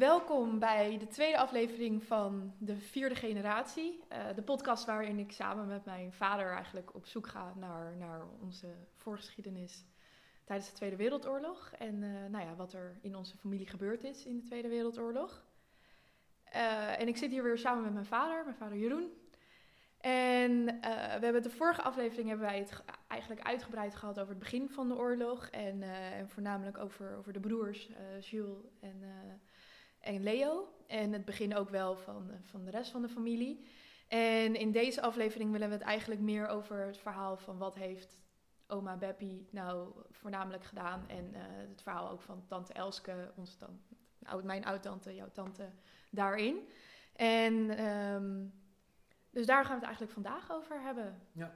Welkom bij de tweede aflevering van de vierde generatie. Uh, de podcast waarin ik samen met mijn vader eigenlijk op zoek ga naar, naar onze voorgeschiedenis tijdens de Tweede Wereldoorlog. En uh, nou ja, wat er in onze familie gebeurd is in de Tweede Wereldoorlog. Uh, en ik zit hier weer samen met mijn vader, mijn vader Jeroen. En we hebben de vorige aflevering hebben wij het eigenlijk uitgebreid gehad over het begin van de oorlog. En, en voornamelijk over, over de broers Jules en en Leo. En het begin ook wel van, van de rest van de familie. En in deze aflevering willen we het eigenlijk meer over het verhaal van wat heeft oma Beppie nou voornamelijk gedaan. En uh, het verhaal ook van tante Elske, onze tante, mijn oud-tante, jouw tante, daarin. En um, dus daar gaan we het eigenlijk vandaag over hebben. Ja.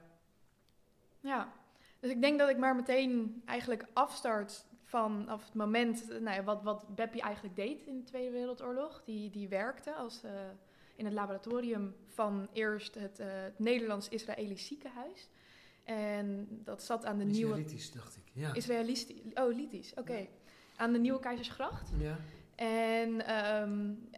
Ja. Dus ik denk dat ik maar meteen eigenlijk afstart vanaf het moment nou ja, wat, wat Beppie eigenlijk deed in de Tweede Wereldoorlog. Die, die werkte als, uh, in het laboratorium van eerst het, uh, het Nederlands-Israëlisch ziekenhuis. En dat zat aan de nieuwe... Israëlitisch, dacht ik. Ja. Israëlistisch. Oh, Litisch, oké. Okay. Ja. Aan de Nieuwe Keizersgracht. Ja. En um,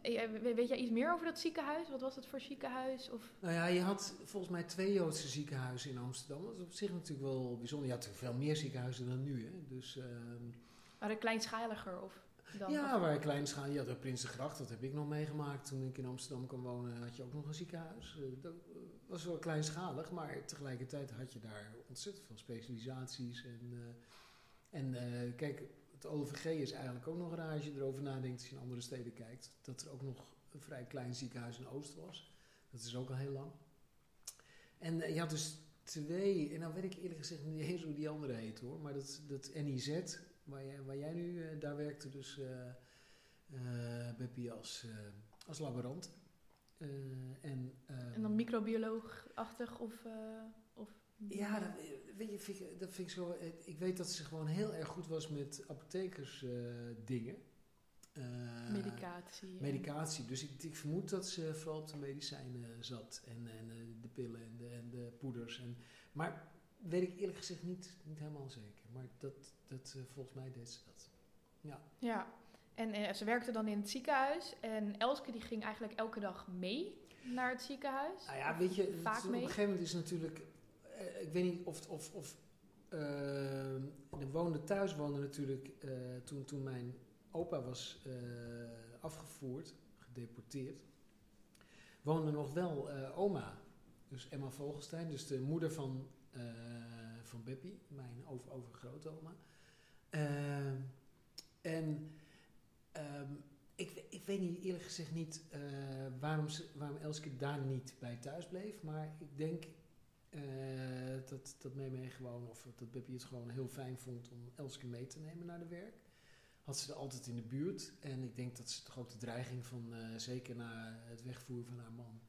weet jij iets meer over dat ziekenhuis? Wat was het voor ziekenhuis? Of? Nou ja, je had volgens mij twee Joodse ziekenhuizen in Amsterdam. Dat is op zich natuurlijk wel bijzonder. Je had veel meer ziekenhuizen dan nu. Hè? Dus, um, waren kleinschaliger? Of dan, ja, of? waren kleinschalig. Je had de Prinsengracht, dat heb ik nog meegemaakt. Toen ik in Amsterdam kwam wonen, had je ook nog een ziekenhuis. Dat was wel kleinschalig, maar tegelijkertijd had je daar ontzettend veel specialisaties. En, uh, en uh, kijk het OVG is eigenlijk ook nog raar als je erover nadenkt als je in andere steden kijkt. Dat er ook nog een vrij klein ziekenhuis in Oost was. Dat is ook al heel lang. En je had dus twee, en dan weet ik eerlijk gezegd niet eens hoe die andere heet hoor. Maar dat, dat NIZ, waar jij, waar jij nu, uh, daar werkte dus uh, Beppie als, als laborant. en, en dan microbioloog-achtig of... of ja, dat, weet je, vind ik, dat vind ik zo. Ik weet dat ze gewoon heel erg goed was met apothekersdingen. Uh, medicatie. Medicatie. Dus ik, ik, vermoed dat ze vooral op de medicijnen zat. En, en de pillen en de, en de poeders. En, maar weet ik eerlijk gezegd niet, niet helemaal zeker. Maar dat, dat, volgens mij deed ze dat. Ja. Ja. En ze werkte dan in het ziekenhuis. En Elske die ging eigenlijk elke dag mee naar het ziekenhuis. Nou ja, weet je, vaak mee. op een gegeven moment is natuurlijk uh, ik weet niet of. of, of de woonde thuis woonde natuurlijk toen, toen mijn opa was afgevoerd, gedeporteerd. Woonde nog wel oma, dus Emma Vogelstein, dus de moeder van, van Beppie, mijn over, overgrootoma. en. Um, ik, ik, weet niet, eerlijk gezegd niet uh, waarom, ze, waarom Elske daar niet bij thuis bleef. Maar ik denk uh, dat, dat Meme gewoon, of dat Beppie het gewoon heel fijn vond om Elske mee te nemen naar de werk. Had ze er altijd in de buurt. En ik denk dat ze de dreiging van, zeker na het wegvoeren van haar man,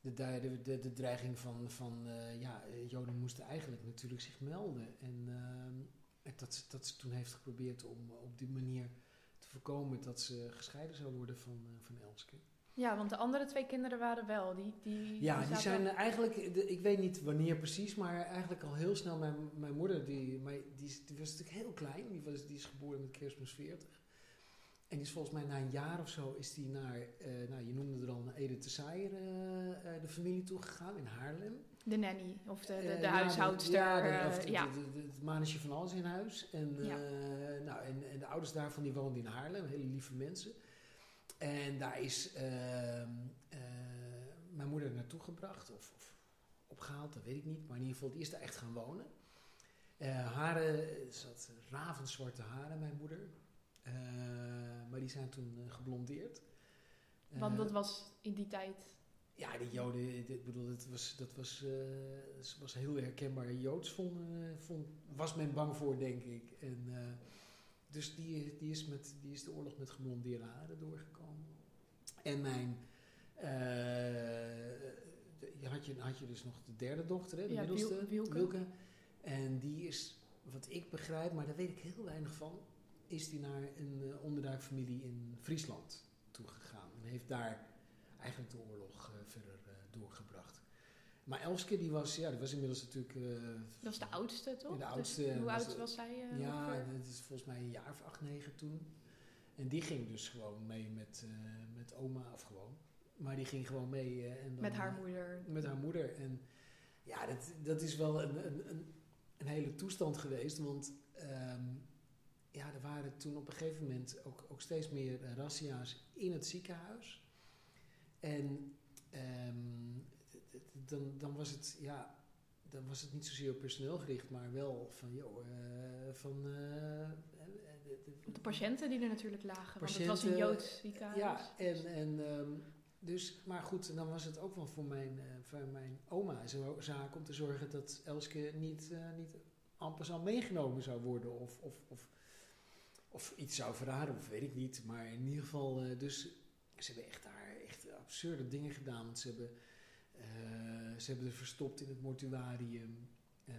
de, de, de, de dreiging van, van uh, ja, Joden moesten eigenlijk natuurlijk zich melden. En dat, dat ze toen heeft geprobeerd om op die manier te voorkomen dat ze gescheiden zou worden van, van Elske. Ja, want de andere twee kinderen waren wel. Die, die, ja, die, zijn eigenlijk, ik weet niet wanneer precies, maar eigenlijk al heel snel. Mijn, mijn moeder, die, die, die, was natuurlijk heel klein, die, was, die is geboren met kerstmis 40. En is volgens mij na een jaar of zo is die naar, uh, nou je noemde er al, naar Ede te Saaier, uh, uh, de familie toegegaan in Haarlem. De nanny, of de, de, de huishoudster. Ja, de, ja. het manetje van alles in huis. En, ja. nou, en, en de ouders daarvan die woonden in Haarlem, hele lieve mensen. En daar is uh, mijn moeder naartoe gebracht of, of, opgehaald, dat weet ik niet. Maar in ieder geval, die is daar echt gaan wonen. Haren, ze had ravenzwarte haren, mijn moeder. Eh, maar die zijn toen geblondeerd. Want dat was in die tijd... Ja, die Joden, ik bedoel, dat was, dat was, was heel herkenbaar Joods, vond, vond, was men bang voor, denk ik. En dus die, die, is met, die is de oorlog met geblondeerde haren doorgekomen. En mijn. Uh, had, je, had je dus nog de derde dochter, hè, de ja, middelste, Wilke. Wilke. En die is, wat ik begrijp, maar daar weet ik heel weinig van, is die naar een uh, onderduikfamilie in Friesland toegegaan. En heeft daar eigenlijk de oorlog uh, verder doorgebracht. Maar Elske, die was, ja, die was inmiddels natuurlijk... Uh, dat was de oudste, toch? De oudste. Dus hoe oud was zij? Uh, ja, het is volgens mij een jaar of acht, negen toen. En die ging dus gewoon mee met, eh, met oma, of gewoon. Maar die ging gewoon mee. eh, en dan, Met haar moeder. Met haar moeder. En ja, dat, dat is wel een, een, een, een hele toestand geweest. Want ehm, ja, er waren toen op een gegeven moment ook, ook steeds meer razzia's in het ziekenhuis. En ehm, dan, dan was het, ja, dan was het niet zozeer op personeel gericht, maar wel van, joh, eh, van... eh, de- patiënten die er natuurlijk lagen. Want het was een Joods ziekenhuis. ja, en, en ehm, dus, maar goed, dan was het ook wel voor mijn, voor mijn oma zo zaak om te zorgen dat Elske niet, niet amper al meegenomen zou worden of, of, of, of iets zou verraden, of weet ik niet. Maar in ieder geval, eh, dus ze hebben echt daar echt absurde dingen gedaan. Want ze hebben, eh, ze hebben er verstopt in het mortuarium. eh,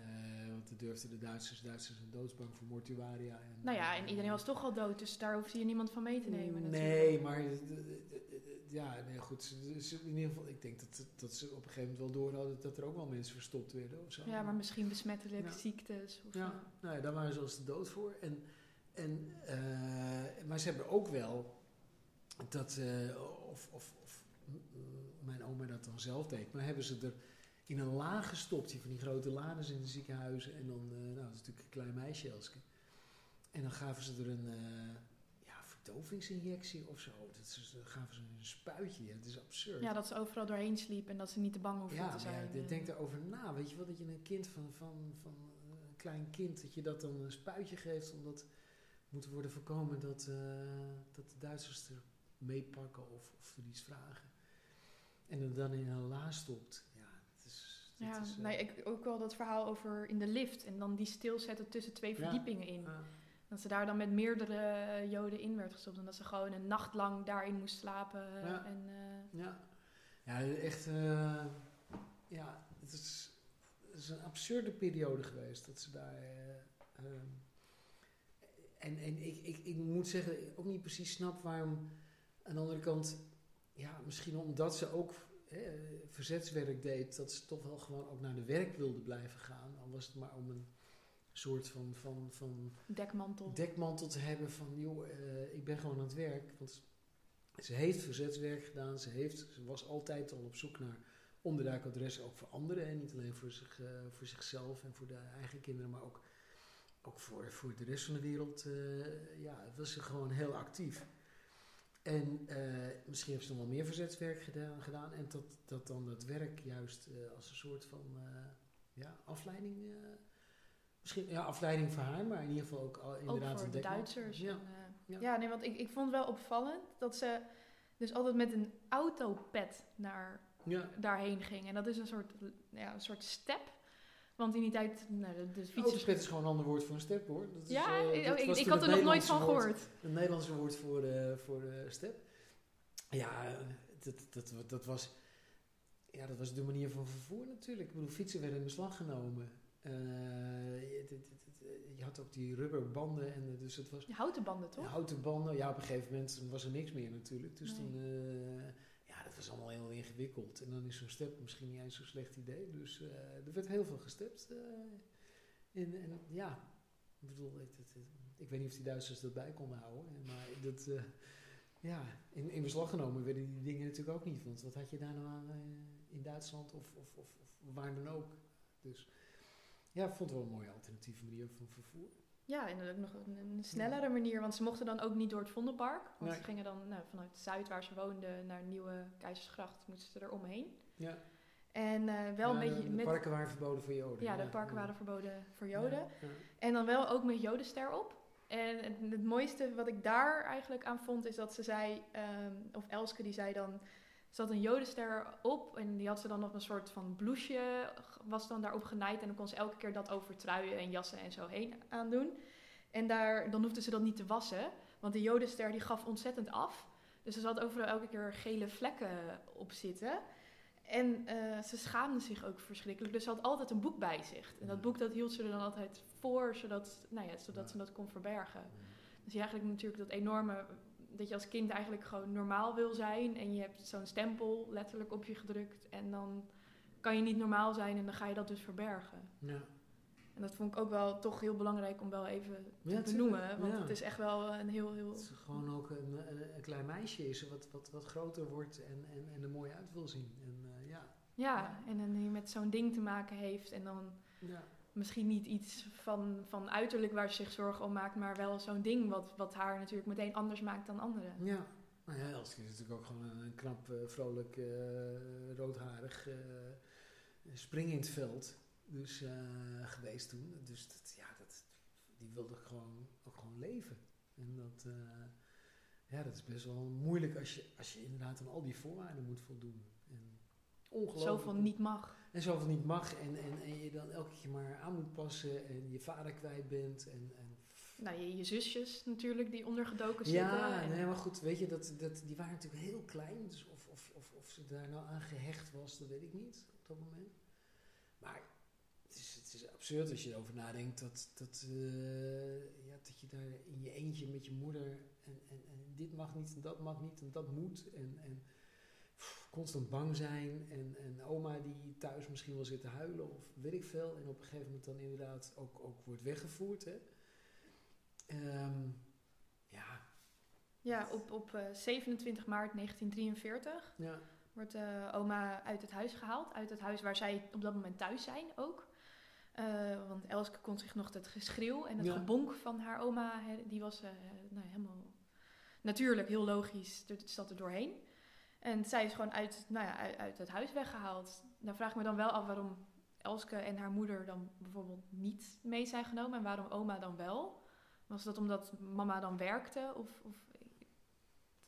want dat durfden de Duitsers, Duitsers zijn doodsbang voor mortuaria. En, Nou ja, en iedereen was toch al dood, dus daar hoefde je niemand van mee te nemen. natuurlijk. Nee, maar ja, nee, goed. ze- In ieder geval, ik denk dat, dat ze op een gegeven moment wel door hadden dat er ook wel mensen verstopt werden of zo. Ja, maar misschien besmettelijke Ja. ziektes. Of, Ja, nou ja, daar waren ze als de dood voor. En, en, eh, maar ze hebben ook wel dat, eh, of, of, of mijn oma dat dan zelf deed, maar hebben ze er in een la gestopt, die van die grote lades in de ziekenhuizen. En dan, eh, nou, dat is natuurlijk een klein meisje, Elske. En dan gaven ze er een ja, verdovingsinjectie of zo. Dat is, dan gaven ze een spuitje. Ja, het is absurd. ja, dat ze overal doorheen sliep en dat ze niet te bang hoefde Ja, te zijn. ja, denk daarover na. Weet je wel, dat je een kind van, van, van een klein kind, dat je dat dan een spuitje geeft, omdat moet worden voorkomen dat, eh, dat de Duitsers er meepakken of, of er iets vragen. En het dan in een la stopt. Ja, het is. dat Ja, is, eh, nee, ik, ook wel dat verhaal over in de lift en dan die stilzetten tussen twee Ja. verdiepingen in. Dat ze daar dan met meerdere joden in werd gestopt en dat ze gewoon een nacht lang daarin moest slapen. eh, Ja. En, ja. ja, echt. ja, het is, het is een absurde periode geweest dat ze daar. eh, ehm, en en ik, ik, ik moet zeggen, ik ook niet precies snap waarom. Aan de andere kant, ja, misschien omdat ze ook hè, verzetswerk deed, dat ze toch wel gewoon ook naar de werk wilde blijven gaan. Al was het maar om een soort van, van, van dekmantel. dekmantel te hebben van, joh, eh, ik ben gewoon aan het werk. Want ze heeft verzetswerk gedaan, ze, heeft, ze was altijd al op zoek naar onderduikadressen, ook voor anderen. En niet alleen voor, zich, eh, voor zichzelf en voor de eigen kinderen, maar ook, ook voor, voor de rest van de wereld. eh, ja, was ze gewoon heel actief. En eh, misschien heeft ze nog wel meer verzetswerk gedaan, gedaan en dat, dat dan dat werk juist eh, als een soort van eh, ja, afleiding... eh, Misschien ja, afleiding voor haar, maar in ieder geval ook al, ook inderdaad voor een de. Duitsers. Ja. En, eh, Ja. ja. nee, want ik, ik vond wel opvallend dat ze dus altijd met een autopet naar Ja. daarheen ging. En dat is een soort, ja, een soort step. Want in die tijd, nou, de, de is gewoon een ander woord voor een step hoor. Dat is, Ja, eh, ik, dat ik, was ik toen had er nog nooit van woord- gehoord. Het Nederlandse woord voor, eh, voor eh, step. Ja, dat, dat, dat, was, ja, dat was de manier van vervoer natuurlijk. Ik bedoel, fietsen werden in beslag genomen. Je, dit- dit- dit- je had ook die rubberbanden en dus het was De houten banden, toch? houten banden. Ja, op een gegeven moment was er niks meer natuurlijk. Dus Nee. eh, dat was allemaal heel ingewikkeld. En dan is zo'n step misschien niet eens zo'n slecht idee. Dus eh, er werd heel veel gestept. eh en, en ja, ik bedoel, het, ik weet niet of die Duitsers dat bij konden houden. Maar dat, eh, ja, in, in beslag genomen werden die dingen natuurlijk ook niet. Want wat had je daar nou aan in Duitsland of, of, of, of waar dan ook. Dus ja, ik vond het wel een mooie alternatieve manier van vervoer. Ja, en ook nog een, een snellere manier, want ze mochten dan ook niet door het Vondelpark. Want Nee. ze gingen dan nou, vanuit Zuid, waar ze woonden, naar Nieuwe Keizersgracht, moesten ze er omheen. Ja, En eh, wel Ja, een beetje de met... parken waren verboden voor Joden. Ja, de parken waren verboden voor Joden. En dan wel ook met Jodenster op. En het, het mooiste wat ik daar eigenlijk aan vond, is dat ze zei, ehm, of Elske die zei dan, zat een Jodenster op en die had ze dan nog een soort van blouseje, was dan daarop genaaid. En dan kon ze elke keer dat over truien en jassen en zo heen aandoen. En daar, dan hoefde ze dat niet te wassen, want de Jodenster die gaf ontzettend af. Dus er zat overal elke keer gele vlekken op zitten. En eh, ze schaamde zich ook verschrikkelijk. Dus ze had altijd een boek bij zich. En dat boek dat hield ze er dan altijd voor, zodat, nou ja, zodat ze dat kon verbergen. Dus je eigenlijk natuurlijk dat enorme... dat je als kind eigenlijk gewoon normaal wil zijn... en je hebt zo'n stempel letterlijk op je gedrukt... en dan kan je niet normaal zijn en dan ga je dat dus verbergen. Ja. En dat vond ik ook wel toch heel belangrijk om wel even te Ja, benoemen. tuurlijk, Want ja. het is echt wel een heel, heel... Het gewoon ook een, een, een klein meisje is wat, wat, wat groter wordt en, en, en er mooi uit wil zien. En, eh, ja. Ja, en dan die met zo'n ding te maken heeft. En dan Ja. Misschien niet iets van, van uiterlijk waar ze zich zorgen om maakt, maar wel zo'n ding wat, wat haar natuurlijk meteen anders maakt dan anderen. Ja. Nou ja, Elske is natuurlijk ook gewoon een, knap, eh, vrolijk, eh, roodharig eh spring in het veld dus, geweest toen. Dus dat, ja, dat, die wilde gewoon, ook gewoon leven. En dat, ja, dat is best wel moeilijk als je, als je inderdaad aan al die voorwaarden moet voldoen. Ongelooflijk. Zoveel niet mag. En zoveel niet mag en, en, en je dan elke keer maar aan moet passen en je vader kwijt bent. En, en Nou, je, je zusjes natuurlijk die ondergedoken zitten. ja, en- nee, maar goed, weet je, dat, dat, die waren natuurlijk heel klein. Dus of, of, of, of ze daar nou aan gehecht was, dat weet ik niet op dat moment. Maar het is, het is absurd als je erover nadenkt dat, dat, eh, ja, dat je daar in je eentje met je moeder en, en, en dit mag niet en dat mag niet en dat moet. En, en constant bang zijn en, en oma die thuis misschien wel zit te huilen of weet ik veel. En op een gegeven moment dan inderdaad ook, ook wordt weggevoerd. Hè. Ehm, ja, Ja, op, op eh, 27 maart 1943 ja. wordt eh, oma uit het huis gehaald. Uit het huis waar zij op dat moment thuis zijn ook. Eh, want Elske kon zich nog het geschreeuw en het Ja. gebonk van haar oma, die was eh, nou, helemaal natuurlijk, heel logisch, het zat er doorheen. En zij is gewoon uit, nou ja, uit, uit het huis weggehaald. Dan vraag ik me dan wel af waarom Elske en haar moeder dan bijvoorbeeld niet mee zijn genomen en waarom oma dan wel. Was dat omdat mama dan werkte? Of, of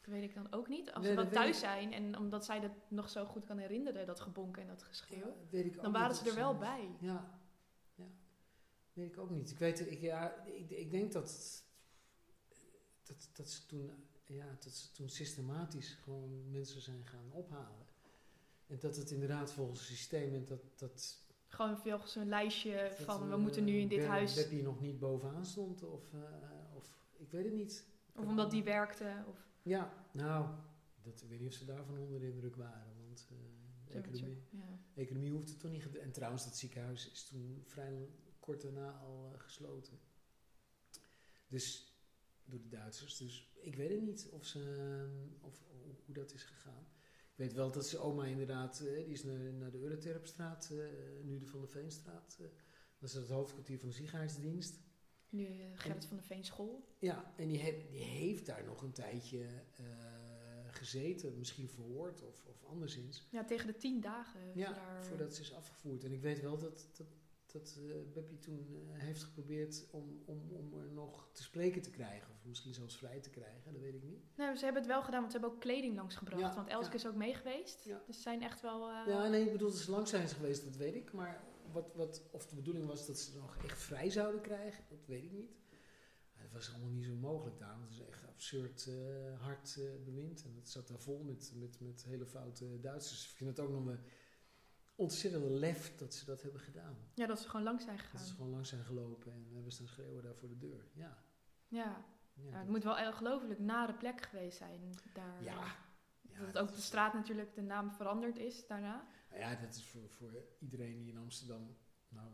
dat weet ik dan ook niet. Als ze dan thuis zijn en omdat zij dat nog zo goed kan herinneren, dat gebonk en dat geschreeuw, Ja, dan waren ze er wel bij. Ja, ja. Weet ik ook niet. Ik weet, ik, ja, ik, ik denk dat, dat, dat, ze toen, ja, dat ze toen systematisch gewoon mensen zijn gaan ophalen. En dat het inderdaad volgens het systeem en dat, dat, Gewoon veel zo'n lijstje dat, van we eh, moeten nu in dit huis. Beppie nog niet bovenaan stond of, eh, of ik weet het niet. Of omdat die werkte. Of, Ja, nou, dat, ik weet niet of ze daarvan onder de indruk waren. Want eh, de economie, ja. economie hoeft het toch niet. En trouwens, dat ziekenhuis is toen vrij kort daarna al gesloten. Dus door de Duitsers. Dus ik weet het niet of ze, eh, of, hoe- dat is gegaan. Ik weet wel dat ze oma inderdaad, eh, die is naar, naar de Euroterpstraat, eh, nu de Van de Veenstraat. eh, dat is het hoofdkwartier van de ziekenhuisdienst. Nu Gerrit van de Veen school. Ja, en die, heeft die heeft daar nog een tijdje gezeten, misschien verhoord of, of anderszins. Ja, tegen de tien dagen. Ja, daar, voordat ze is afgevoerd. En ik weet wel dat, dat, dat Beppie toen eh, heeft geprobeerd om, om, om er nog te spreken te krijgen. Of misschien zelfs vrij te krijgen, dat weet ik niet. Nee, ze hebben het wel gedaan, want ze hebben ook kleding langsgebracht. Ja, want Elske ja. is ook mee geweest. Ja. Dus ze zijn echt wel... eh, Ja, nee, ik bedoel, dat ze lang zijn ze geweest, dat weet ik. Maar wat, wat, of de bedoeling was dat ze nog echt vrij zouden krijgen, dat weet ik niet. Maar dat was allemaal niet zo mogelijk daar, want het is echt absurd hard bewind. En het zat daar vol met, met, met hele foute Duitsers. Ik vind het ook nog een ontzettende lef dat ze dat hebben gedaan. ja, dat ze gewoon langs zijn Dat gegaan. ze gewoon langs zijn gelopen en hebben staan schreeuwen daar voor de deur. Ja. Ja. Dat- het moet wel ongelooflijk nare plek geweest zijn. Daar, Ja. ja, dat het dat ook de straat natuurlijk de naam veranderd is daarna. Nou ja, dat is voor, voor iedereen die in Amsterdam, nou,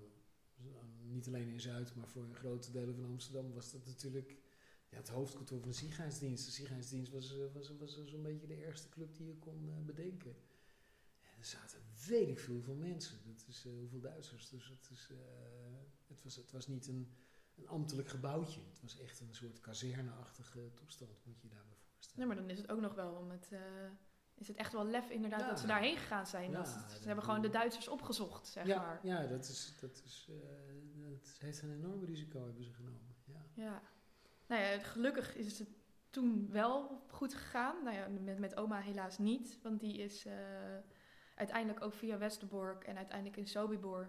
niet alleen in Zuid, maar voor grote delen van Amsterdam was dat natuurlijk ja, het hoofdkantoor van de ziekenhuisdienst. De ziekenhuisdienst was, eh, was, was, zo'n beetje de eerste club die je kon eh, bedenken. En er zaten weet ik veel, veel mensen. Dat is eh, hoeveel Duitsers. Dus het, is, eh, het, was, het was niet een, een ambtelijk gebouwtje. Het was echt een soort kazerneachtige toestand, moet je je daarbij voorstellen. Nee, maar dan is het ook nog wel om het... eh, is het echt wel lef inderdaad Ja. dat ze daarheen gegaan zijn. Ja, dat, ze- dat hebben gewoon de Duitsers opgezocht, zeg ja, maar. ja, dat, is, dat, is, dat heeft een enorm risico hebben ze genomen. Ja. Ja. Nou ja, gelukkig is het toen wel goed gegaan. Nou ja, met, met oma helaas niet. Want die is uiteindelijk ook via Westerbork en uiteindelijk in Sobibor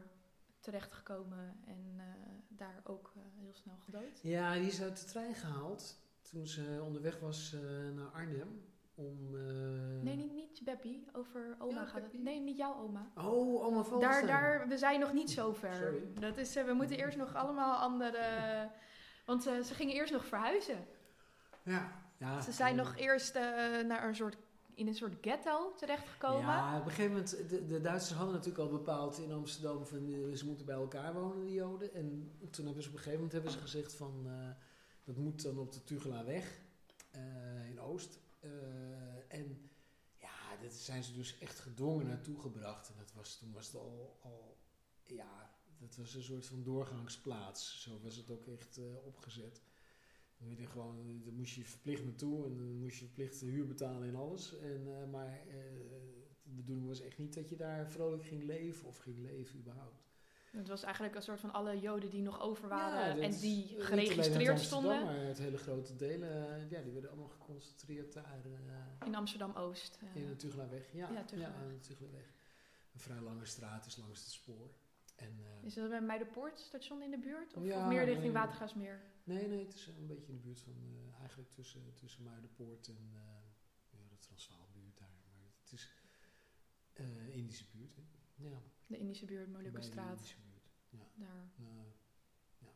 terechtgekomen. En eh, daar ook eh, heel snel gedood. ja, die is uit de trein gehaald toen ze onderweg was eh, naar Arnhem. Om, eh, Nee, niet, niet Beppie. Over oma Ja, gaat het. Nee, niet jouw oma. Oh, oma Daar, Valkenstein. daar, we zijn nog niet zo ver. Sorry. Dat is, eh, we moeten eerst nog allemaal andere... Want eh, ze gingen eerst nog verhuizen. Ja. ja. Ze zijn nog eerst eh, naar een soort in een soort ghetto terechtgekomen. Ja, op een gegeven moment, de, de Duitsers hadden natuurlijk al bepaald in Amsterdam van eh, ze moeten bij elkaar wonen, de Joden. En toen hebben ze op een gegeven moment hebben ze gezegd van eh, dat moet dan op de Tugelaweg eh in Oost. En ja, dat zijn ze dus echt gedwongen naartoe gebracht. En dat was, toen was het al, al, ja, dat was een soort van doorgangsplaats. Zo was het ook echt opgezet. Dan werd gewoon, dan moest je verplicht naartoe en dan moest je verplicht de huur betalen en alles. En, eh, maar eh, de bedoeling was echt niet dat je daar vrolijk ging leven of ging leven überhaupt. Het was eigenlijk een soort van alle Joden die nog over waren en die geregistreerd stonden Maar het hele grote delen, eh, ja, die werden allemaal geconcentreerd daar in Amsterdam-Oost. in de Tugelaweg. Ja, Ja, Tugelaweg. Ja, aan de Tugelaweg. Een vrij lange straat is langs het spoor. En, Is dat bij Meiderpoort station in de buurt? Of, Ja, of meer richting. Watergaasmeer? Nee, nee, het is een beetje in de buurt van, eh, eigenlijk tussen, tussen Muidenpoort en eh, ja, de Transvaalbuurt daar. Maar het is eh Indische buurt, hè. Ja, De Indische buurt, Moluckenstraat. Indische buurt. Daar. Nou, ja.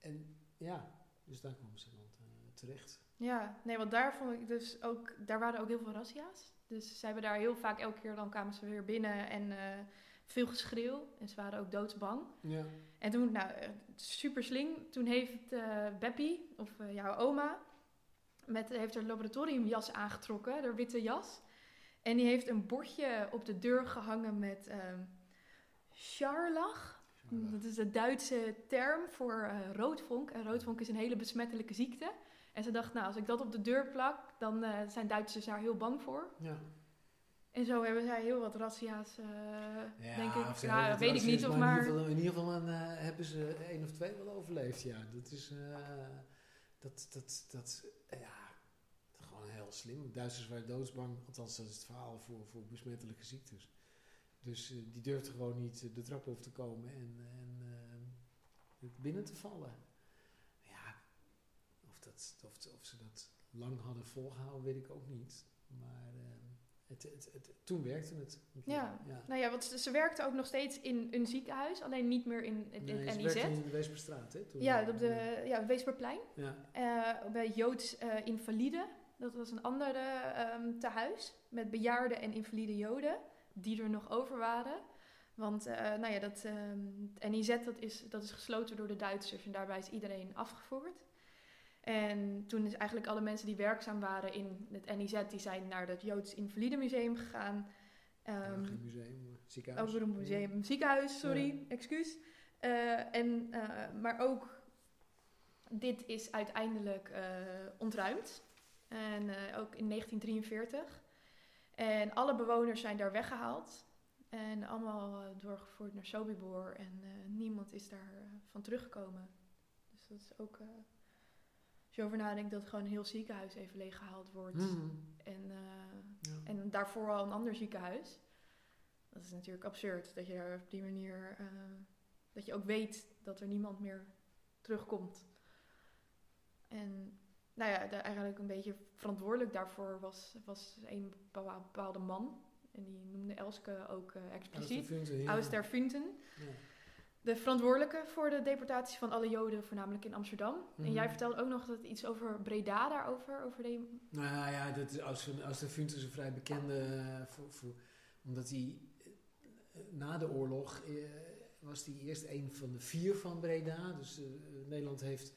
En ja, dus daar kwamen ze dan eh, terecht. Ja, nee, want daar vond ik dus ook, daar waren ook heel veel razzia's. Dus ze hebben daar heel vaak, elke keer dan kwamen ze weer binnen en eh, veel geschreeuw. En ze waren ook doodsbang. Ja. En toen, nou, eh, super sling, toen heeft eh Beppie, of eh, jouw oma, met, heeft haar laboratoriumjas aangetrokken, haar witte jas. En die heeft een bordje op de deur gehangen met Scharlach. Dat is de Duitse term voor eh, roodvonk. En roodvonk is een hele besmettelijke ziekte. En ze dacht, nou, als ik dat op de deur plak, dan zijn Duitsers daar heel bang voor. Ja. En zo hebben zij heel wat razzia's, eh, Ja, denk ik. Ja, weet ik niet of In maar... ieder geval, in ieder geval een, eh, hebben ze één of twee wel overleefd, ja. Dat is, eh, dat, dat, dat, ja, gewoon heel slim. Duitsers waren doodsbang, althans dat is het verhaal voor, voor besmettelijke ziektes. Dus die durfden gewoon niet de trap over te komen en, en binnen te vallen. Ja, of, dat, of, of ze dat lang hadden volgehouden, weet ik ook niet. Maar het, het, het, toen werkte het. Ja. ja. Nou ja, want ze, ze werkte ook nog steeds in een ziekenhuis, alleen niet meer in het Nee, ze NIZ. werkte in de Weesperstraat, hè? Toen, Ja, op de ja, Weesperplein. Ja, Eh, bij Joods eh Invalide. Dat was een andere ehm tehuis met bejaarde en invalide Joden die er nog over waren. Want eh, nou ja, dat, ehm, het NIZ dat is, dat is gesloten door de Duitsers en daarbij is iedereen afgevoerd. En toen is eigenlijk alle mensen die werkzaam waren in het NIZ, die zijn naar het Joods Invalide Museum gegaan. Geen museum, ziekenhuis. over een museum, ziekenhuis, sorry, Ja. excuus. Eh, en, eh, maar ook dit is uiteindelijk eh, ontruimd. En ook in 1943. En alle bewoners zijn daar weggehaald. En allemaal doorgevoerd naar Sobibor. En niemand is daar van teruggekomen. Dus dat is ook... als je over nadenkt dat gewoon een heel ziekenhuis even leeggehaald wordt. Mhm. En, eh, Ja. en daarvoor al een ander ziekenhuis. Dat is natuurlijk absurd dat je daar op die manier. eh, dat je ook weet dat er niemand meer terugkomt. En nou ja, de, eigenlijk een beetje verantwoordelijk daarvoor was, was een bepa- bepaalde man. En die noemde Elske ook eh, expliciet. Funten, ja. De verantwoordelijke voor de deportatie van alle Joden, voornamelijk in Amsterdam. En Mhm. jij vertelde ook nog dat iets over Breda daarover. Over de, Nou ja, dat is, Auster, Auster Funten is een vrij bekende, eh, voor, voor, omdat hij eh, na de oorlog eh, was hij eerst een van de vier van Breda. Dus Nederland heeft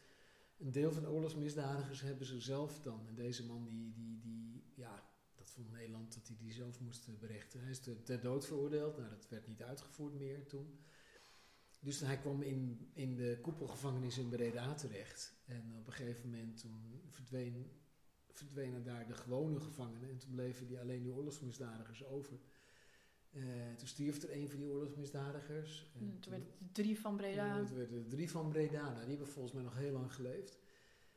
een deel van de oorlogsmisdadigers hebben ze zelf dan. En deze man die, die, die ja, dat vond Nederland dat hij die zelf moest berechten. Hij is ter, ter dood veroordeeld. Nou, dat werd niet uitgevoerd meer toen. Dus hij kwam in, in de koepelgevangenis in Breda terecht. En op een gegeven moment toen verdween, verdwenen daar de gewone gevangenen. En toen bleven die, alleen die oorlogsmisdadigers over. Eh, toen stierf er een van die oorlogsmisdadigers. En toen werd het drie van Breda. toen werden er drie van Breda. Nou, die hebben volgens mij nog heel lang geleefd.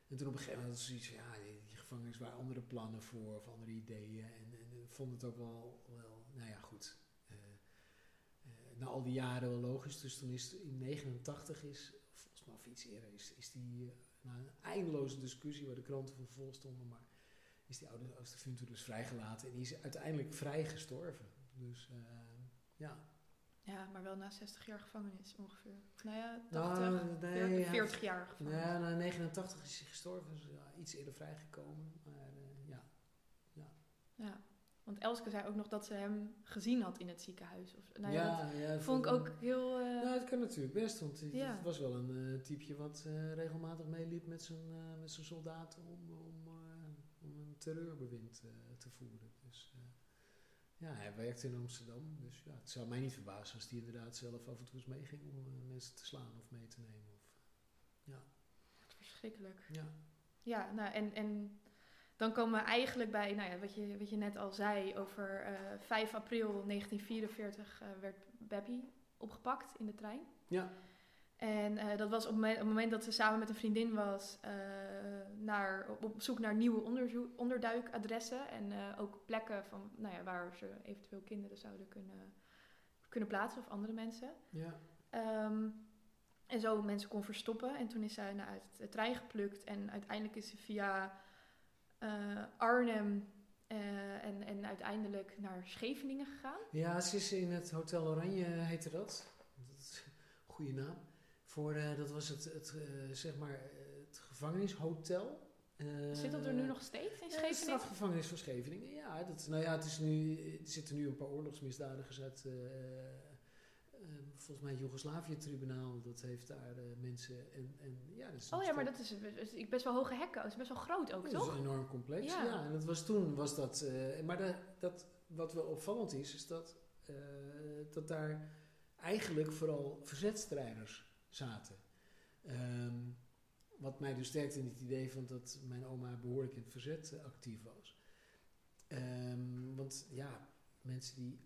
En toen op een gegeven moment ze zoiets van, ja, die, die gevangenis waren andere plannen voor of andere ideeën. En, en, en vond het ook wel, wel nou ja, goed. Eh, na al die jaren wel logisch. Dus toen is in 89 is, volgens mij of iets eerder, is, is die, eh, na een eindeloze discussie waar de kranten van vol stonden, maar is die oude Oosterfunter dus vrijgelaten. En die is uiteindelijk vrij gestorven. Dus eh, ja. Ja, maar wel na 60 jaar gevangenis ongeveer. Nou ja, Nou, 80, nee, 40, ja. 40 jaar gevangenis. Ja, na 89 is hij gestorven, dus ja, iets eerder vrijgekomen. Maar eh, ja. Elske zei ook nog dat ze hem gezien had in het ziekenhuis. Of, nou ja, ja, ja, dat vond ik ook heel... eh, Nou, het kan natuurlijk best, want het, Ja. was wel een eh, typeje wat eh, regelmatig meeliep met zijn, met zijn soldaten om, om, om een terreurbewind te voeren. Dus ja, hij werkte in Amsterdam, dus ja, het zou mij niet verbazen als hij inderdaad zelf af en toe eens meeging om mensen te slaan of mee te nemen. Of, verschrikkelijk. ja. Ja, nou en, en dan komen we eigenlijk bij, nou ja, wat je, wat je net al zei, over eh 5 april 1944 eh, werd Beppie opgepakt in de trein. ja, En eh, dat was op het moment, op het moment dat ze samen met een vriendin was naar, op, op zoek naar nieuwe onderduikadressen. En ook plekken van, nou ja, waar ze eventueel kinderen zouden kunnen, kunnen plaatsen of andere mensen. ja. Ehm, en zo mensen kon verstoppen. En toen is zij nou, uit de trein geplukt. En uiteindelijk is ze via eh, Arnhem eh, en, en uiteindelijk naar Scheveningen gegaan. Ja, ze is in het Hotel Oranje, heette dat. dat is een goede naam. Voor, eh, dat was het, het, zeg maar, het gevangenishotel. Zit dat er nu nog steeds in Ja, de Scheveningen? strafgevangenis van Scheveningen. Ja, dat, nou ja, het is nu, er zitten nu een paar oorlogsmisdadigers uit, volgens mij het Joegoslavië-tribunaal. Dat heeft daar eh, mensen en, en ja, dat is Oh ja, maar dat is, is best wel hoge hekken. Dat is best wel groot ook, Ja, dat toch? is een enorm complex. Ja. Ja, en dat was toen was dat. eh, maar de, dat, wat wel opvallend is, is dat, eh, dat daar eigenlijk vooral verzetstrijders zaten. Ehm, wat mij dus sterkte in het idee van dat mijn oma behoorlijk in het verzet eh, actief was. Ehm, want ja, mensen die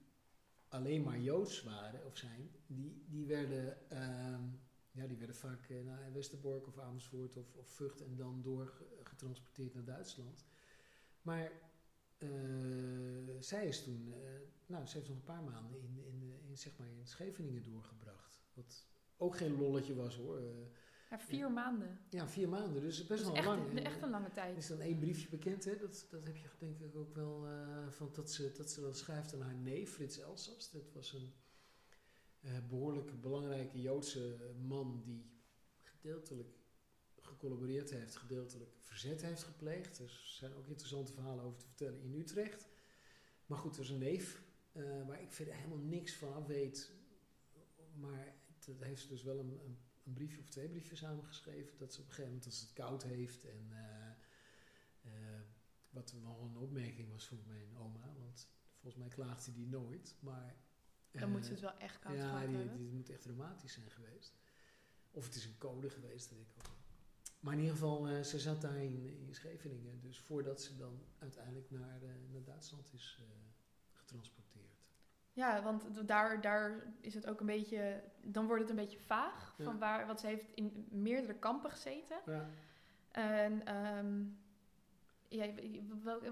alleen maar Joods waren of zijn, die, die, werden, ehm, ja, die werden vaak eh, naar Westerbork of Amersfoort of, of Vught en dan doorgetransporteerd naar Duitsland. Maar eh, zij is toen, eh, nou, ze heeft nog een paar maanden in, in, in, zeg maar in Scheveningen doorgebracht. Wat ook geen lolletje was hoor. Ja, vier maanden. ja, vier maanden, dus best wel echt, lang. een- En, echt een lange tijd. is dan één briefje bekend, hè? Dat, dat heb je denk ik ook wel eh, van dat ze, dat ze dat schrijft aan haar neef, Frits Elsas. Dat was een eh, behoorlijk belangrijke Joodse man die gedeeltelijk gecollaboreerd heeft, gedeeltelijk verzet heeft gepleegd. Er zijn ook interessante verhalen over te vertellen in Utrecht. Maar goed, er is een neef eh, waar ik verder helemaal niks van af weet. Maar dat heeft ze dus wel een, een, een briefje of twee briefjes samengeschreven. Dat ze op een gegeven moment, als het koud heeft en... eh, eh, wat wel een opmerking was voor mijn oma, want volgens mij klaagde die nooit. Maar, Dan eh, moet ze het wel echt koud ja, die, hebben. die moet echt dramatisch zijn geweest. Of het is een code geweest, dat ik ook. Maar in ieder geval, eh, ze zat daar in, in Scheveningen. Dus voordat ze dan uiteindelijk naar, eh, naar Duitsland is eh, getransporteerd. Ja, want daar, daar is het ook een beetje... Dan wordt het een beetje vaag. Ja. Van waar, want ze heeft in meerdere kampen gezeten. Ja, En ehm, ja,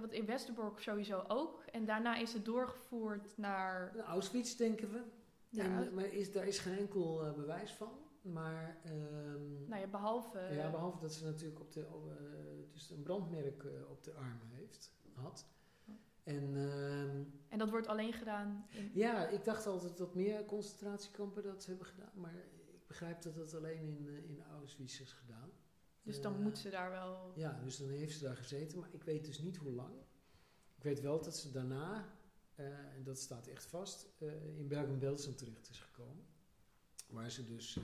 wat in Westerbork sowieso ook. En daarna is het doorgevoerd naar... Nou, Auschwitz denken we. Ja, En, maar is, daar is geen enkel eh, bewijs van. Maar ehm, nou ja, behalve... Ja, behalve dat ze natuurlijk op de, eh, dus een brandmerk eh, op de armen heeft, had. En ehm, En dat wordt alleen gedaan in... ja, ik dacht altijd dat meer concentratiekampen dat hebben gedaan. Maar ik begrijp dat dat alleen in, eh, in Auschwitz is gedaan. Dus dan Eh, moet ze daar wel... Ja, dus dan heeft ze daar gezeten. Maar ik weet dus niet hoe lang. Ik weet wel dat ze daarna, eh, en dat staat echt vast, eh, in Bergen-Belsen terecht is gekomen. Waar ze dus eh,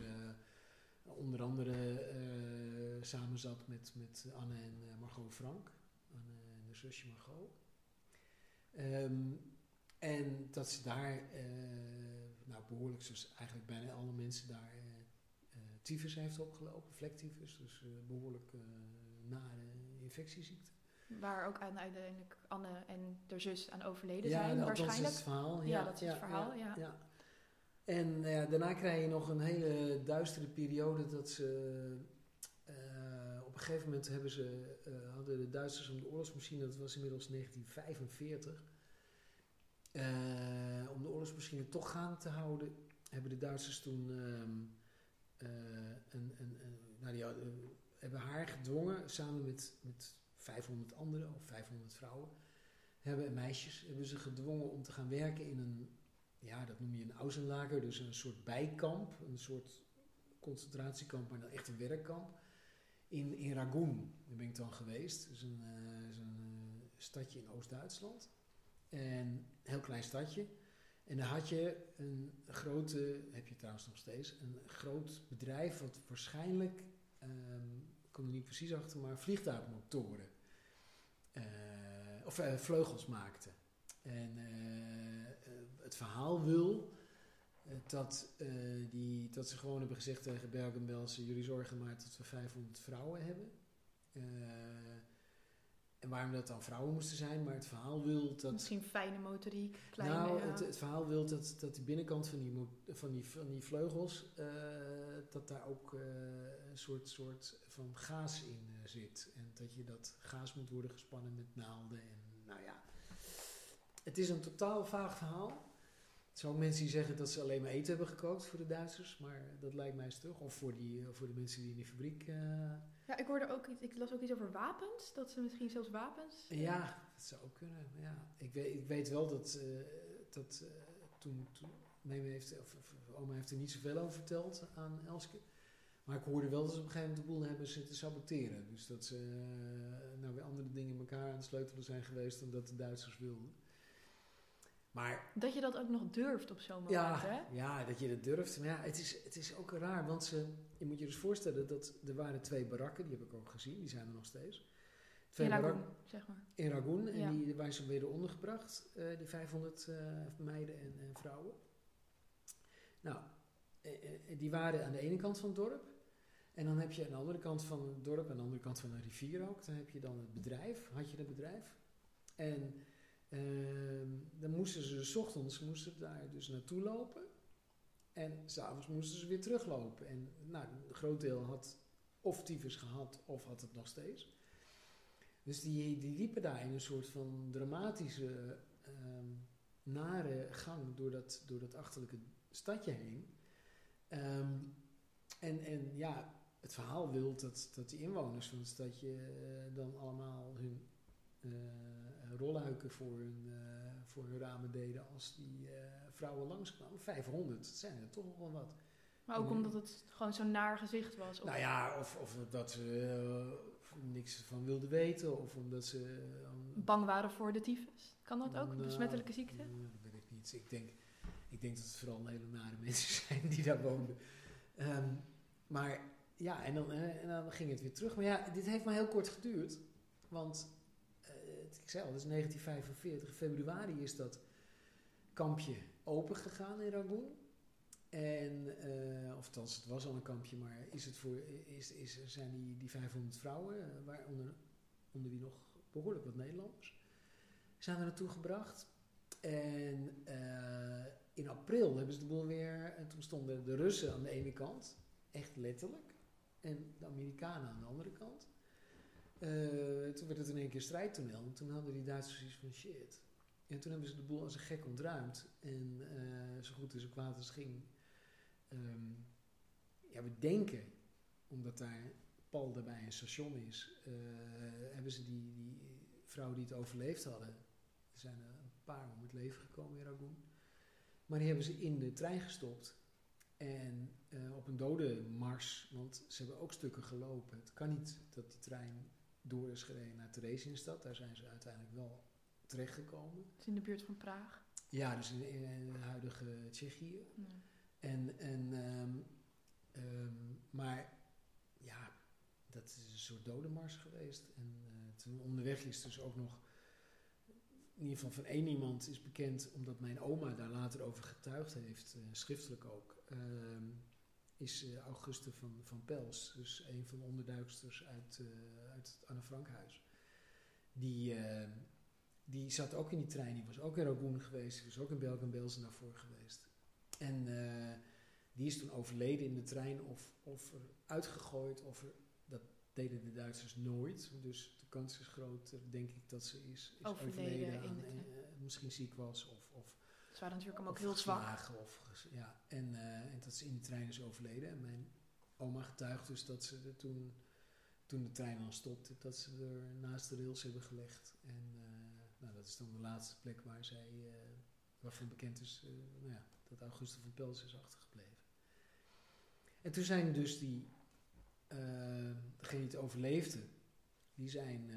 onder andere eh, samen zat met, met Anne en eh, Margot Frank. Anne en de zusje Margot. Ehm, en dat ze daar, eh, nou behoorlijk zoals eigenlijk bijna alle mensen daar, eh eh, tyfus heeft opgelopen, vlektyfus. Dus eh, behoorlijk eh nare infectieziekte. Waar ook aan, uiteindelijk Anne en de zus aan overleden ja, zijn, dat is waarschijnlijk. het verhaal. Ja, Ja, dat is het verhaal, ja. En nou ja, daarna krijg je nog een hele duistere periode dat ze... op een gegeven moment hebben ze, eh, hadden de Duitsers om de oorlogsmachine, dat was inmiddels 1945, eh, om de oorlogsmachine toch gaande te houden, hebben de Duitsers toen ehm, eh, een, een, nou, hebben haar gedwongen, samen met, met 500 anderen of 500 vrouwen, hebben en meisjes, hebben ze gedwongen om te gaan werken in een, ja, dat noem je een Ausenlager, dus een soort bijkamp, een soort concentratiekamp, maar dan echt een werkkamp. In, in daar ben ik dan geweest. Dat is een, eh, eh, stadje in Oost-Duitsland. En een heel klein stadje. En dan had je een grote, heb je trouwens nog steeds, een groot bedrijf wat waarschijnlijk, ehm, ik kom er niet precies achter, maar vliegtuigmotoren eh, of vleugels maakte. En het verhaal wil dat, eh, die, dat ze gewoon hebben gezegd tegen Bergen-Belsen, jullie zorgen maar dat we 500 vrouwen hebben. Eh, en waarom dat dan vrouwen moesten zijn, maar het verhaal wil dat... Misschien fijne motoriek, kleine... nou, het, het verhaal wil dat, dat de binnenkant van die, van die, van die vleugels, eh, dat daar ook eh, een soort, soort van gaas in eh, zit. En dat je dat gaas moet worden gespannen met naalden. En nou ja, het is een totaal vaag verhaal. Ook mensen die zeggen dat ze alleen maar eten hebben gekookt voor de Duitsers, maar dat lijkt mij stug. Of voor, die, eh, voor de mensen die in die fabriek... eh, Ja, ik hoorde ook iets, ik las ook iets over wapens, dat ze misschien zelfs wapens... eh, Ja, dat zou ook kunnen. Ja. Ik, weet, ik weet wel dat, dat toen, toen Meme heeft, of, of oma heeft er niet zoveel over verteld aan Elske. Maar ik hoorde wel dat ze op een gegeven moment de boel hebben zitten saboteren. Dus dat ze nou weer andere dingen in elkaar aan het sleutelen zijn geweest dan dat de Duitsers wilden. Maar Dat je dat ook nog durft op zo'n moment, ja, hè? ja, dat je dat durft. Maar ja, het is, het is ook raar, want ze, je moet je dus voorstellen dat er waren twee barakken, die heb ik ook gezien, die zijn er nog steeds. Twee In barakken Lagoon, zeg maar. in Ragoon. En Ja. die, waar ze werden ondergebracht, eh, die 500 eh, meiden en, en vrouwen. Nou, eh, die waren aan de ene kant van het dorp. En dan heb je aan de andere kant van het dorp, aan de andere kant van de rivier ook, dan heb je dan het bedrijf, had je het bedrijf. En dan moesten ze, s ochtends moesten daar dus naartoe lopen. En s'avonds moesten ze weer teruglopen. En nou, een groot deel had of tyfus gehad, of had het nog steeds. Dus die, die liepen daar in een soort van dramatische, ehm, nare gang door dat, door dat achterlijke stadje heen. Ehm, en, en ja, het verhaal wil dat, dat die inwoners van het stadje eh, dan allemaal hun eh, rolluiken voor hun, eh, voor hun ramen deden als die eh, vrouwen langskwamen. 500, dat zijn er toch wel wat. Maar ook omdat het gewoon zo'n naar gezicht was. Of, Nou ja, of, of dat ze eh, niks van wilden weten, of omdat ze... eh, Bang waren voor de tyfus. Kan dat ook? Nou, Besmettelijke ziekte? eh, dat weet ik niet. Ik denk, ik denk dat het vooral hele nare mensen zijn die daar woonden. Ehm, maar ja, en dan, eh, en dan ging het weer terug. Maar ja, dit heeft maar heel kort geduurd. Want, eh, ik zei al, het is 1945. Februari is dat kampje open gegaan in Ragoon. En, eh, of althans, het was al een kampje, maar is het voor, is, is, zijn die, die 500 vrouwen, eh, waaronder onder wie nog behoorlijk wat Nederlanders, zijn er naartoe gebracht. En eh, in april hebben ze de boel weer, en toen stonden de Russen aan de ene kant, echt letterlijk, en de Amerikanen aan de andere kant. Eh, toen werd het in één keer strijdtoneel. En toen hadden die Duitsers iets van shit. En toen hebben ze de boel als een gek ontruimd. En eh, zo goed en zo kwaad als het ging. ehm, ja, we denken, omdat daar pal daarbij een station is, eh, hebben ze die, die vrouwen die het overleefd hadden. Er zijn er een paar om het leven gekomen in Ragoon. Maar die hebben ze in de trein gestopt. En op een dodenmars, want ze hebben ook stukken gelopen. Het kan niet dat die trein door is gereden naar Theresienstadt. Daar zijn ze uiteindelijk wel terechtgekomen. Het is in de buurt van Praag. Ja, dus in, in het huidige Tsjechië. En, en, ehm, ehm, maar ja, dat is een soort dodenmars geweest. En eh, toen onderweg is dus ook nog, in ieder geval van één iemand is bekend, omdat mijn oma daar later over getuigd heeft, eh, schriftelijk ook, ehm, is eh, Auguste van, van Pels, dus een van de onderduiksters uit, eh, uit het Anne Frankhuis. Die, eh, die zat ook in die trein, die was ook in Ragoon geweest, die was ook in Belgen-Belsen daarvoor geweest. En die is toen overleden in de trein of, of er uitgegooid. Of er, dat deden de Duitsers nooit. Dus de kans is groot, denk ik, dat ze is, is Overleden aan, eh, misschien ziek was of, of, Ze waren natuurlijk hem ook heel zwak. Of, ja, en, eh, en dat ze in de trein is overleden. En mijn oma getuigt dus dat ze er toen, toen de trein al stopte, dat ze er naast de rails hebben gelegd. En eh, nou, dat is dan de laatste plek waar zij, eh, waarvan bekend is nou ja, dat Auguste van Pels is achtergebleven. En toen zijn dus die, degenen die het overleefden, die zijn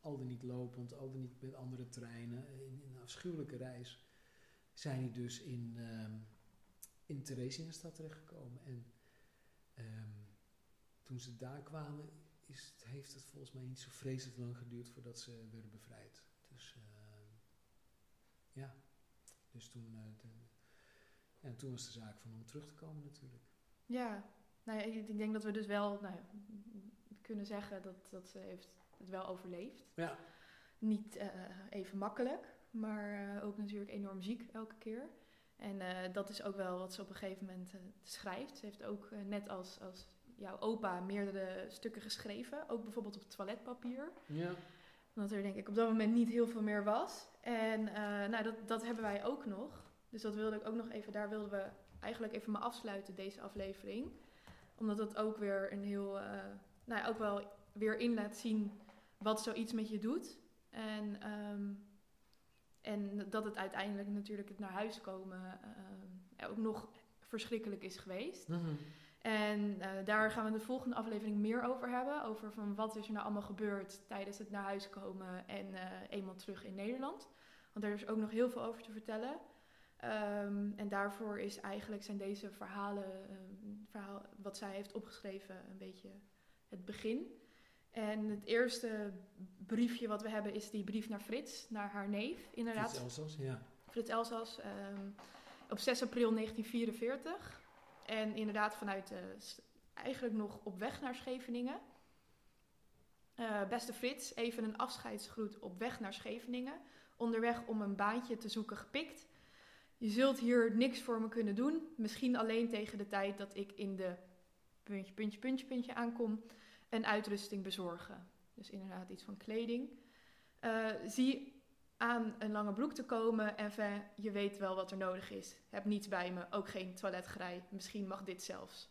al dan niet lopend, al dan niet met andere treinen, in, in een afschuwelijke reis, zijn die dus in, ehm in Theresienstadt terechtgekomen. En ehm, toen ze daar kwamen, is het, heeft het volgens mij niet zo vreselijk lang geduurd voordat ze werden bevrijd. Dus ehm, ja, dus toen, eh, de, en toen was de zaak van om terug te komen natuurlijk. Ja, nou ja, ik ik denk dat we dus wel nou kunnen zeggen dat, dat ze heeft het wel overleefd. Ja. Niet eh, even makkelijk, maar eh, ook natuurlijk enorm ziek elke keer. En eh, dat is ook wel wat ze op een gegeven moment eh, schrijft. Ze heeft ook, net als, als jouw opa, meerdere stukken geschreven. Ook bijvoorbeeld op toiletpapier. Ja. Omdat er denk ik op dat moment niet heel veel meer was. En nou, dat, dat hebben wij ook nog. Dus dat wilde ik ook nog even, daar wilden we eigenlijk even mee afsluiten, deze aflevering. Omdat dat ook weer een heel, nou ja, ook wel weer in laat zien wat zoiets met je doet. En, ehm, en dat het uiteindelijk natuurlijk het naar huis komen ehm, ook nog verschrikkelijk is geweest. Mhm. En eh, daar gaan we de volgende aflevering meer over hebben. Over van wat is er nou allemaal gebeurd tijdens het naar huis komen en eh, eenmaal terug in Nederland. Want er is ook nog heel veel over te vertellen. Ehm, en daarvoor is eigenlijk, zijn deze verhalen, ehm, verhaal, wat zij heeft opgeschreven, een beetje het begin. En het eerste briefje wat we hebben is die brief naar Frits, naar haar neef, inderdaad. Frits Elsas, ja. Frits Elsas ehm, op 6 april 1944. En inderdaad vanuit, eh, eigenlijk nog op weg naar Scheveningen. Eh, beste Frits, even een afscheidsgroet op weg naar Scheveningen. Onderweg om een baantje te zoeken gepikt. Je zult hier niks voor me kunnen doen. Misschien alleen tegen de tijd dat ik in de puntje, puntje, puntje, puntje aankom. Een uitrusting bezorgen. Dus inderdaad iets van kleding. Eh, zie aan een lange broek te komen. En van, je weet wel wat er nodig is. Heb niets bij me, ook geen toiletgrij. Misschien mag dit zelfs.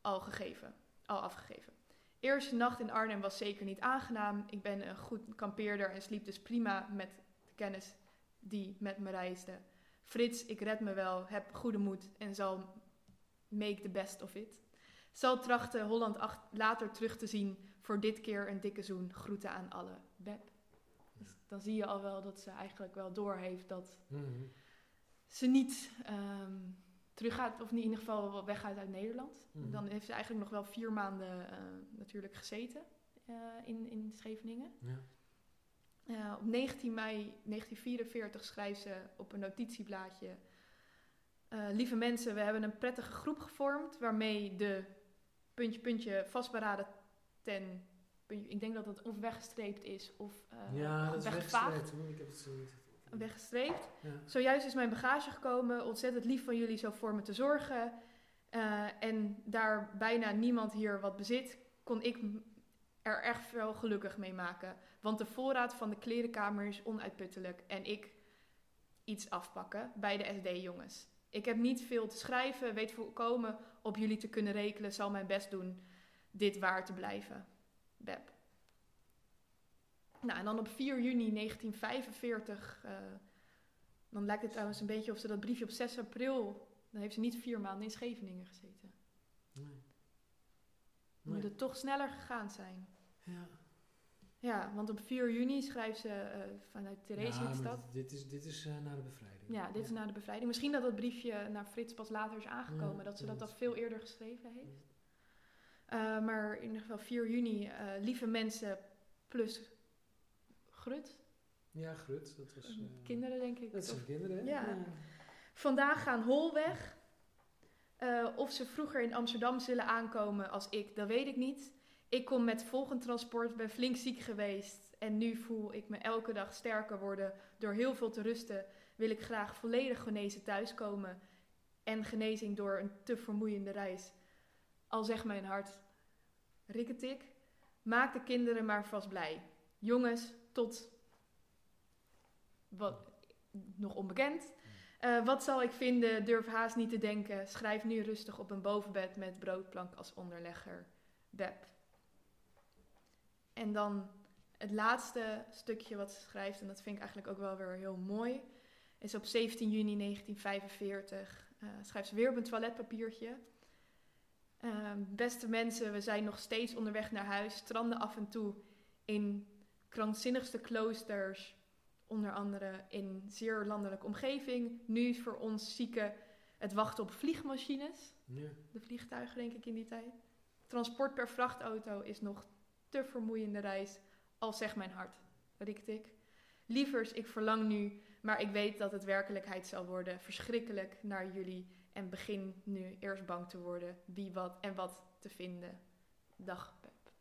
Al gegeven, al afgegeven. Eerste nacht in Arnhem was zeker niet aangenaam. Ik ben een goed kampeerder en sliep dus prima met de kennis die met me reisde. Frits, ik red me wel, heb goede moed en zal make the best of it. Zal trachten Holland 8 later terug te zien. Voor dit keer een dikke zoen. Groeten aan alle. Beb. Dus dan zie je al wel dat ze eigenlijk wel doorheeft dat Mhm. ze niet ehm teruggaat, of in ieder geval weggaat uit Nederland. Mhm. Dan heeft ze eigenlijk nog wel vier maanden eh, natuurlijk gezeten eh, in, in Scheveningen. Ja. Eh, op 19 mei 1944 schrijft ze op een notitieblaadje... lieve mensen, we hebben een prettige groep gevormd... waarmee de puntje, puntje vastberaden ten... puntje- ik denk dat het of weggestreept is of eh, ja, dat is weggevaagd. Ik heb het zo niet. Weggestreept. Ja. Zojuist is mijn bagage gekomen. Ontzettend lief van jullie zo voor me te zorgen. Eh, en daar bijna niemand hier wat bezit, kon ik er echt veel gelukkig mee maken. Want de voorraad van de klerenkamer is onuitputtelijk. En ik iets afpakken bij de SD-jongens. Ik heb niet veel te schrijven, weet volkomen op jullie te kunnen rekenen, zal mijn best doen dit waar te blijven. Beb. Nou, en dan op 4 juni 1945, eh, dan lijkt het trouwens een beetje of ze dat briefje op 6 april, dan heeft ze niet vier maanden in Scheveningen gezeten. Nee. Moet het toch sneller gegaan zijn. Ja. Ja, want op 4 juni schrijft ze eh, vanuit Ja, Theresienstadt. maar dit is, dit is eh, na de bevrijding. Ja, dit is na de bevrijding. Misschien dat dat briefje naar Frits pas later is aangekomen, Ja, dat ze ja, dat dat al veel eerder geschreven heeft. Eh, maar in ieder geval 4 juni, lieve mensen plus Grut, Ja, Grut. Dat was... eh, kinderen denk ik. Dat zijn kinderen, hè? Ja. Vandaag gaan Hol weg. Of ze vroeger in Amsterdam zullen aankomen als ik, dat weet ik niet. Ik kom met volgend transport, ben flink ziek geweest. En nu voel ik me elke dag sterker worden. Door heel veel te rusten wil ik graag volledig genezen thuiskomen. En genezing door een te vermoeiende reis. Al zegt mijn hart, rikketik, maak de kinderen maar vast blij. Jongens, tot wat nog onbekend. Eh, wat zal ik vinden? Durf haast niet te denken. Schrijf nu rustig op een bovenbed met broodplank als onderlegger. Beb. En dan het laatste stukje wat ze schrijft, en dat vind ik eigenlijk ook wel weer heel mooi, is op 17 juni 1945. eh, schrijft ze weer op een toiletpapiertje. Ehm, beste mensen, we zijn nog steeds onderweg naar huis, stranden af en toe in krankzinnigste kloosters, onder andere in zeer landelijke omgeving. Nu is voor ons zieken het wachten op vliegmachines, Ja. de vliegtuigen denk ik in die tijd. Transport per vrachtauto is nog te vermoeiende reis, al zegt mijn hart, rikte ik. Lievers, ik verlang nu, maar ik weet dat het werkelijkheid zal worden. Verschrikkelijk naar jullie en begin nu eerst bang te worden wie wat en wat te vinden. Dag Pep.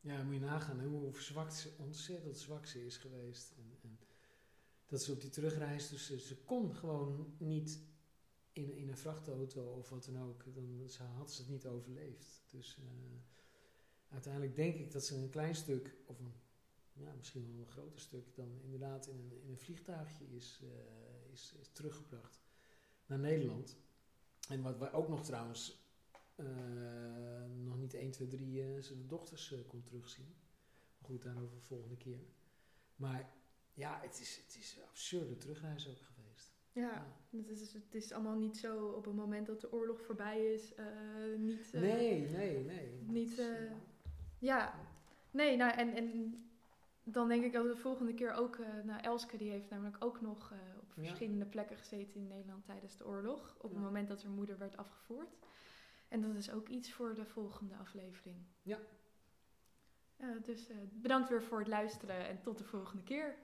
Ja, moet je nagaan hoe verzwakt ze, ontzettend zwak ze is geweest. En, en dat ze op die terugreis, dus ze, ze kon gewoon niet in, in een vrachtauto of wat dan ook, dan ze, had ze het niet overleefd. Dus eh, uiteindelijk denk ik dat ze een klein stuk, of een, ja, misschien wel een groter stuk, dan inderdaad in een, in een vliegtuigje is, eh, is, is teruggebracht naar Nederland. En wat wij ook nog trouwens eh, nog niet 1, 2, 3 eh, zijn dochters eh, kon terugzien. Maar goed, daarover de volgende keer. Maar ja, het is, het is een absurde terugreis ook geweest. Ja, het is, het is allemaal niet zo op het moment dat de oorlog voorbij is. niet, eh, nee, nee, nee. niet, Ja, nee, nou, en, en dan denk ik dat we de volgende keer ook, eh nou, Elske die heeft namelijk ook nog eh, op Ja. verschillende plekken gezeten in Nederland tijdens de oorlog. Op Ja. het moment dat haar moeder werd afgevoerd. En dat is ook iets voor de volgende aflevering. Ja. Eh, dus bedankt weer voor het luisteren en tot de volgende keer.